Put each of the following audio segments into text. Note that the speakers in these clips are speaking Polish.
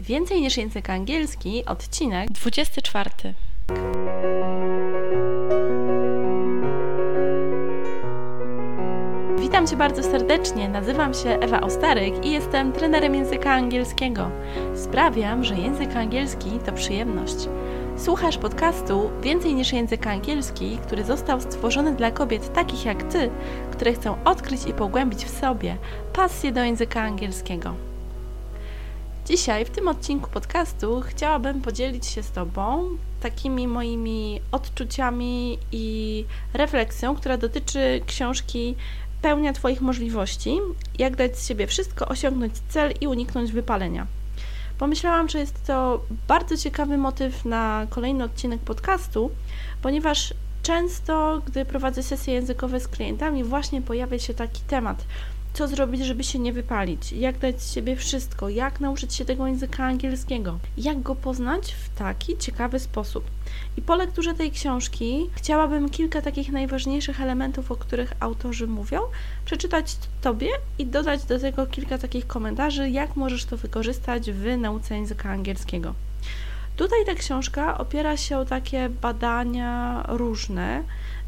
Więcej niż język angielski, odcinek 24. Witam Cię bardzo serdecznie. Nazywam się Ewa Ostaryk i jestem trenerem języka angielskiego. Sprawiam, że język angielski to przyjemność. Słuchasz podcastu Więcej niż język angielski, który został stworzony dla kobiet takich jak Ty, które chcą odkryć i pogłębić w sobie pasję do języka angielskiego. Dzisiaj w tym odcinku podcastu chciałabym podzielić się z Tobą takimi moimi odczuciami i refleksją, która dotyczy książki Pełnia Twoich możliwości, jak dać z siebie wszystko, osiągnąć cel i uniknąć wypalenia. Pomyślałam, że jest to bardzo ciekawy motyw na kolejny odcinek podcastu, ponieważ często, gdy prowadzę sesje językowe z klientami, właśnie pojawia się taki temat co zrobić, żeby się nie wypalić, jak dać z siebie wszystko, jak nauczyć się tego języka angielskiego, jak go poznać w taki ciekawy sposób. I po lekturze tej książki chciałabym kilka takich najważniejszych elementów, o których autorzy mówią, przeczytać Tobie i dodać do tego kilka takich komentarzy, jak możesz to wykorzystać w nauce języka angielskiego. Tutaj ta książka opiera się o takie badania różne,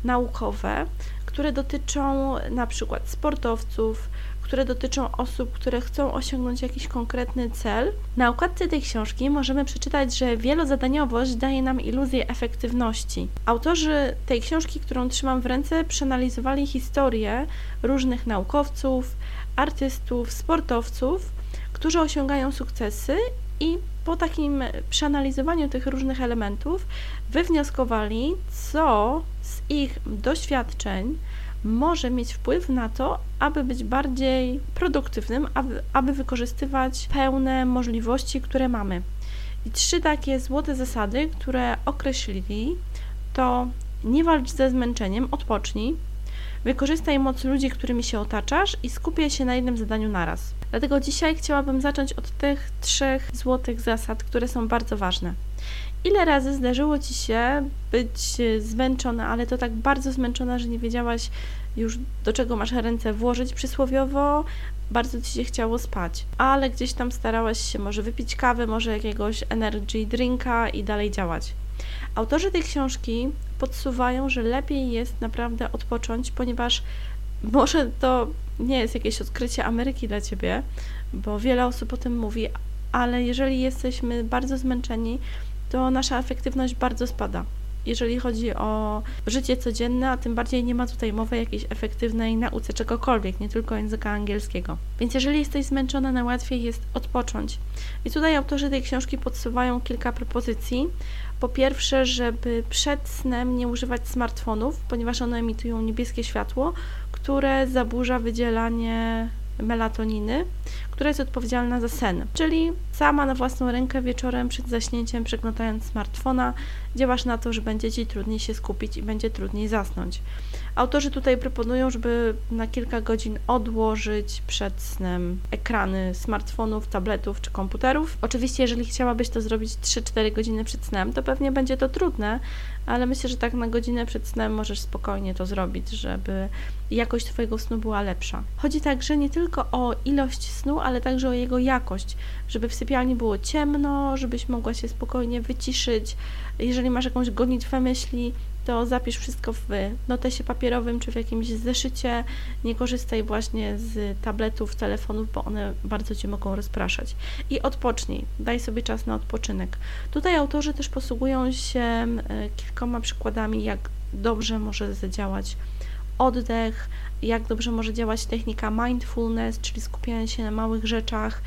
naukowe, które dotyczą na przykład sportowców, które dotyczą osób, które chcą osiągnąć jakiś konkretny cel. Na okładce tej książki możemy przeczytać, że wielozadaniowość daje nam iluzję efektywności. Autorzy tej książki, którą trzymam w ręce, przeanalizowali historię różnych naukowców, artystów, sportowców, którzy osiągają sukcesy i po takim przeanalizowaniu tych różnych elementów wywnioskowali, co z ich doświadczeń może mieć wpływ na to, aby być bardziej produktywnym, aby, aby wykorzystywać pełne możliwości, które mamy. I trzy takie złote zasady, które określili, to nie walcz ze zmęczeniem, odpocznij, wykorzystaj moc ludzi, którymi się otaczasz i skupiaj się na jednym zadaniu naraz. Dlatego dzisiaj chciałabym zacząć od tych trzech złotych zasad, które są bardzo ważne. Ile razy zdarzyło Ci się być zmęczona, ale to tak bardzo zmęczona, że nie wiedziałaś już do czego masz ręce włożyć przysłowiowo, bardzo Ci się chciało spać, ale gdzieś tam starałaś się może wypić kawę, może jakiegoś energy drinka i dalej działać. Autorzy tej książki podsuwają, że lepiej jest naprawdę odpocząć, ponieważ może to nie jest jakieś odkrycie Ameryki dla Ciebie, bo wiele osób o tym mówi, ale jeżeli jesteśmy bardzo zmęczeni, to nasza efektywność bardzo spada. Jeżeli chodzi o życie codzienne, a tym bardziej nie ma tutaj mowy o jakiejś efektywnej nauce czegokolwiek, nie tylko języka angielskiego. Więc jeżeli jesteś zmęczona, najłatwiej jest odpocząć. I tutaj autorzy tej książki podsuwają kilka propozycji. Po pierwsze, żeby przed snem nie używać smartfonów, ponieważ one emitują niebieskie światło, które zaburza wydzielanie melatoniny, która jest odpowiedzialna za sen. Czyli sama na własną rękę wieczorem przed zaśnięciem, przeglądając smartfona, działasz na to, że będzie Ci trudniej się skupić i będzie trudniej zasnąć. Autorzy tutaj proponują, żeby na kilka godzin odłożyć przed snem ekrany smartfonów, tabletów czy komputerów. Oczywiście, jeżeli chciałabyś to zrobić 3-4 godziny przed snem, to pewnie będzie to trudne, ale myślę, że tak na godzinę przed snem możesz spokojnie to zrobić, żeby jakość Twojego snu była lepsza. Chodzi także nie tylko o ilość snu, ale także o jego jakość, żeby w sypialni było ciemno, żebyś mogła się spokojnie wyciszyć. Jeżeli masz jakąś gonitwę myśli, to zapisz wszystko w notesie papierowym czy w jakimś zeszycie. Nie korzystaj właśnie z tabletów, telefonów, bo one bardzo Cię mogą rozpraszać. I odpocznij, daj sobie czas na odpoczynek. Tutaj autorzy też posługują się e, kilkoma przykładami, jak dobrze może zadziałać oddech, jak dobrze może działać technika mindfulness, czyli skupianie się na małych rzeczach,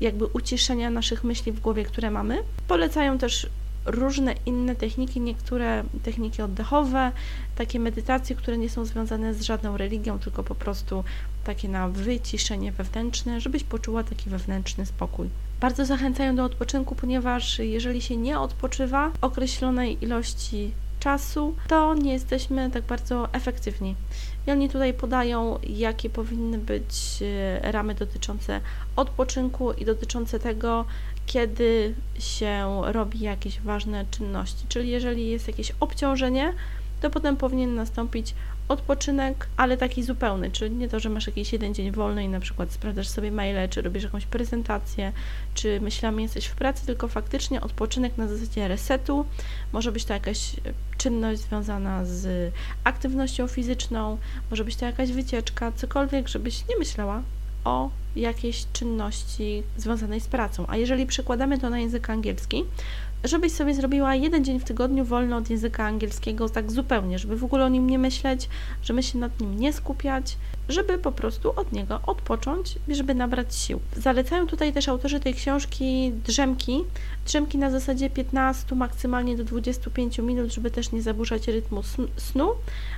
jakby uciszenia naszych myśli w głowie, które mamy. Polecają też różne inne techniki, niektóre techniki oddechowe, takie medytacje, które nie są związane z żadną religią, tylko po prostu takie na wyciszenie wewnętrzne, żebyś poczuła taki wewnętrzny spokój. Bardzo zachęcają do odpoczynku, ponieważ jeżeli się nie odpoczywa określonej ilości czasu, to nie jesteśmy tak bardzo efektywni. I oni tutaj podają, jakie powinny być e, ramy dotyczące odpoczynku i dotyczące tego, kiedy się robi jakieś ważne czynności. Czyli jeżeli jest jakieś obciążenie, to potem powinien nastąpić odpoczynek, ale taki zupełny, czyli nie to, że masz jakiś jeden dzień wolny i na przykład sprawdzasz sobie maile, czy robisz jakąś prezentację, czy myślami jesteś w pracy, tylko faktycznie odpoczynek na zasadzie resetu. Może być to jakaś czynność związana z aktywnością fizyczną, może być to jakaś wycieczka, cokolwiek, żebyś nie myślała o jakiejś czynności związanej z pracą. A jeżeli przekładamy to na język angielski, żebyś sobie zrobiła jeden dzień w tygodniu wolny od języka angielskiego, tak zupełnie, żeby w ogóle o nim nie myśleć, żeby się nad nim nie skupiać, żeby po prostu od niego odpocząć i żeby nabrać sił. Zalecają tutaj też autorzy tej książki drzemki, drzemki na zasadzie 15, maksymalnie do 25 minut, żeby też nie zaburzać rytmu snu,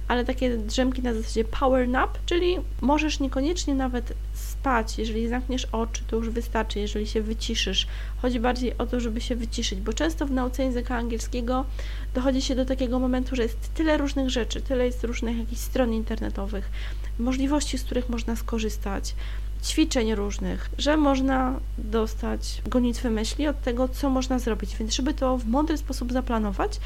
ale takie drzemki na zasadzie power nap, czyli możesz niekoniecznie nawet spać, jeżeli zamkniesz oczy, to już wystarczy, jeżeli się wyciszysz. Chodzi bardziej o to, żeby się wyciszyć, bo często w nauce języka angielskiego dochodzi się do takiego momentu, że jest tyle różnych rzeczy, tyle jest różnych jakichś stron internetowych, możliwości, z których można skorzystać, ćwiczeń różnych, że można dostać gonitwy myśli od tego, co można zrobić. Więc, żeby to w mądry sposób zaplanować,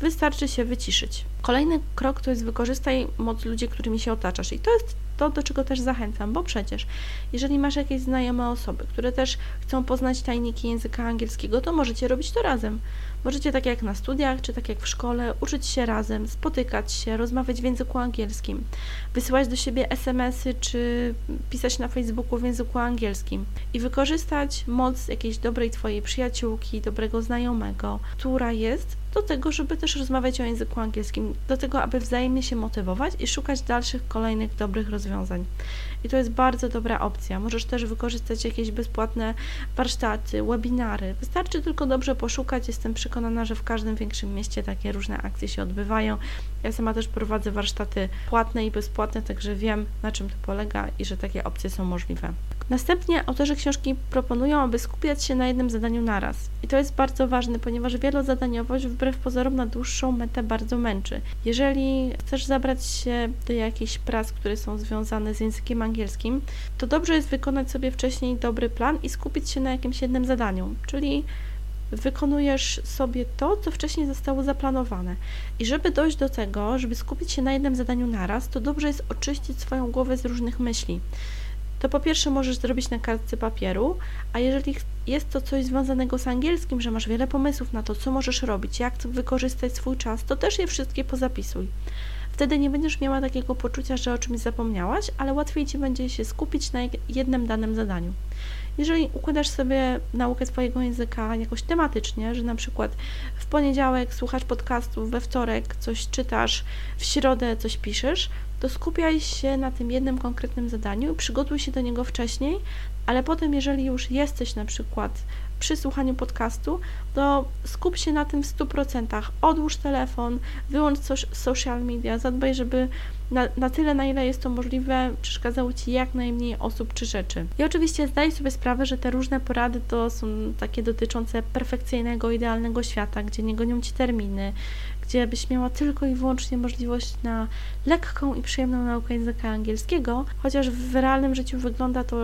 wystarczy się wyciszyć. Kolejny krok to jest wykorzystaj moc ludzi, którymi się otaczasz. I to jest to, do czego też zachęcam, bo przecież jeżeli masz jakieś znajome osoby, które też chcą poznać tajniki języka angielskiego, to możecie robić to razem. Możecie tak jak na studiach, czy tak jak w szkole, uczyć się razem, spotykać się, rozmawiać w języku angielskim, wysyłać do siebie SMS-y, czy pisać na Facebooku w języku angielskim i wykorzystać moc jakiejś dobrej Twojej przyjaciółki, dobrego znajomego, która jest do tego, żeby też rozmawiać o języku angielskim, do tego, aby wzajemnie się motywować i szukać dalszych, kolejnych dobrych rozwiązań. I to jest bardzo dobra opcja. Możesz też wykorzystać jakieś bezpłatne warsztaty, webinary. Wystarczy tylko dobrze poszukać. Jestem przekonana, że w każdym większym mieście takie różne akcje się odbywają. Ja sama też prowadzę warsztaty płatne i bezpłatne, także wiem, na czym to polega i że takie opcje są możliwe. Następnie autorzy książki proponują, aby skupiać się na jednym zadaniu naraz. I to jest bardzo ważne, ponieważ wielozadaniowość wbrew pozorom na dłuższą metę bardzo męczy. Jeżeli chcesz zabrać się do jakichś prac, które są związane z językiem angielskim, to dobrze jest wykonać sobie wcześniej dobry plan i skupić się na jakimś jednym zadaniu, czyli wykonujesz sobie to, co wcześniej zostało zaplanowane. I żeby dojść do tego, żeby skupić się na jednym zadaniu naraz, to dobrze jest oczyścić swoją głowę z różnych myśli to po pierwsze możesz zrobić na kartce papieru, a jeżeli jest to coś związanego z angielskim, że masz wiele pomysłów na to, co możesz robić, jak wykorzystać swój czas, to też je wszystkie pozapisuj. Wtedy nie będziesz miała takiego poczucia, że o czymś zapomniałaś, ale łatwiej Ci będzie się skupić na jednym danym zadaniu. Jeżeli układasz sobie naukę swojego języka jakoś tematycznie, że na przykład w poniedziałek słuchasz podcastu, we wtorek coś czytasz, w środę coś piszesz, to skupiaj się na tym jednym konkretnym zadaniu, przygotuj się do niego wcześniej, ale potem, jeżeli już jesteś na przykład przy słuchaniu podcastu, to skup się na tym w 100%. Odłóż telefon, wyłącz social media, zadbaj, żeby na, na tyle, na ile jest to możliwe, przeszkadzało Ci jak najmniej osób czy rzeczy. I oczywiście zdaj sobie sprawę, że te różne porady to są takie dotyczące perfekcyjnego, idealnego świata, gdzie nie gonią Ci terminy, gdzie byś miała tylko i wyłącznie możliwość na lekką i przyjemną naukę języka angielskiego, chociaż w realnym życiu wygląda to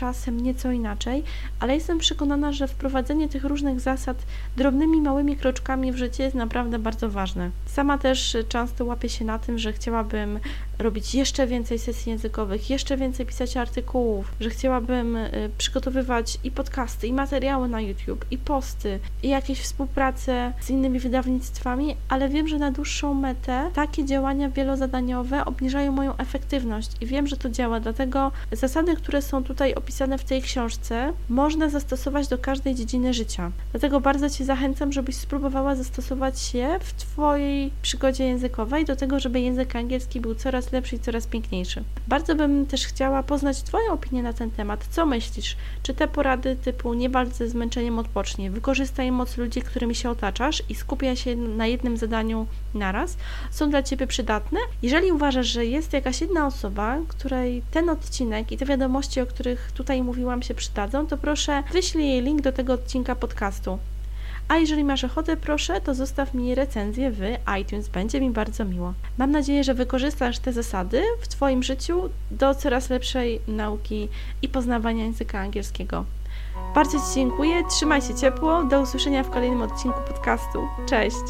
czasem nieco inaczej, ale jestem przekonana, że wprowadzenie tych różnych zasad drobnymi, małymi kroczkami w życie jest naprawdę bardzo ważne. Sama też często łapię się na tym, że chciałabym robić jeszcze więcej sesji językowych, jeszcze więcej pisać artykułów, że chciałabym y, przygotowywać i podcasty, i materiały na YouTube, i posty, i jakieś współpracę z innymi wydawnictwami, ale wiem, że na dłuższą metę takie działania wielozadaniowe obniżają moją efektywność i wiem, że to działa, dlatego zasady, które są tutaj opisane w tej książce, można zastosować do każdej dziedziny życia. Dlatego bardzo Cię zachęcam, żebyś spróbowała zastosować je w Twojej przygodzie językowej do tego, żeby język angielski był coraz lepszy i coraz piękniejszy. Bardzo bym też chciała poznać Twoją opinię na ten temat. Co myślisz? Czy te porady typu nie walcz ze zmęczeniem, odpocznij, wykorzystaj moc ludzi, którymi się otaczasz i skupia się na jednym zadaniu naraz, są dla Ciebie przydatne? Jeżeli uważasz, że jest jakaś jedna osoba, której ten odcinek i te wiadomości, o których tutaj mówiłam, się przydadzą, to proszę wyślij jej link do tego odcinka podcastu. A jeżeli masz ochotę, proszę, to zostaw mi recenzję w iTunes, będzie mi bardzo miło. Mam nadzieję, że wykorzystasz te zasady w Twoim życiu do coraz lepszej nauki i poznawania języka angielskiego. Bardzo Ci dziękuję, trzymaj się ciepło, do usłyszenia w kolejnym odcinku podcastu. Cześć!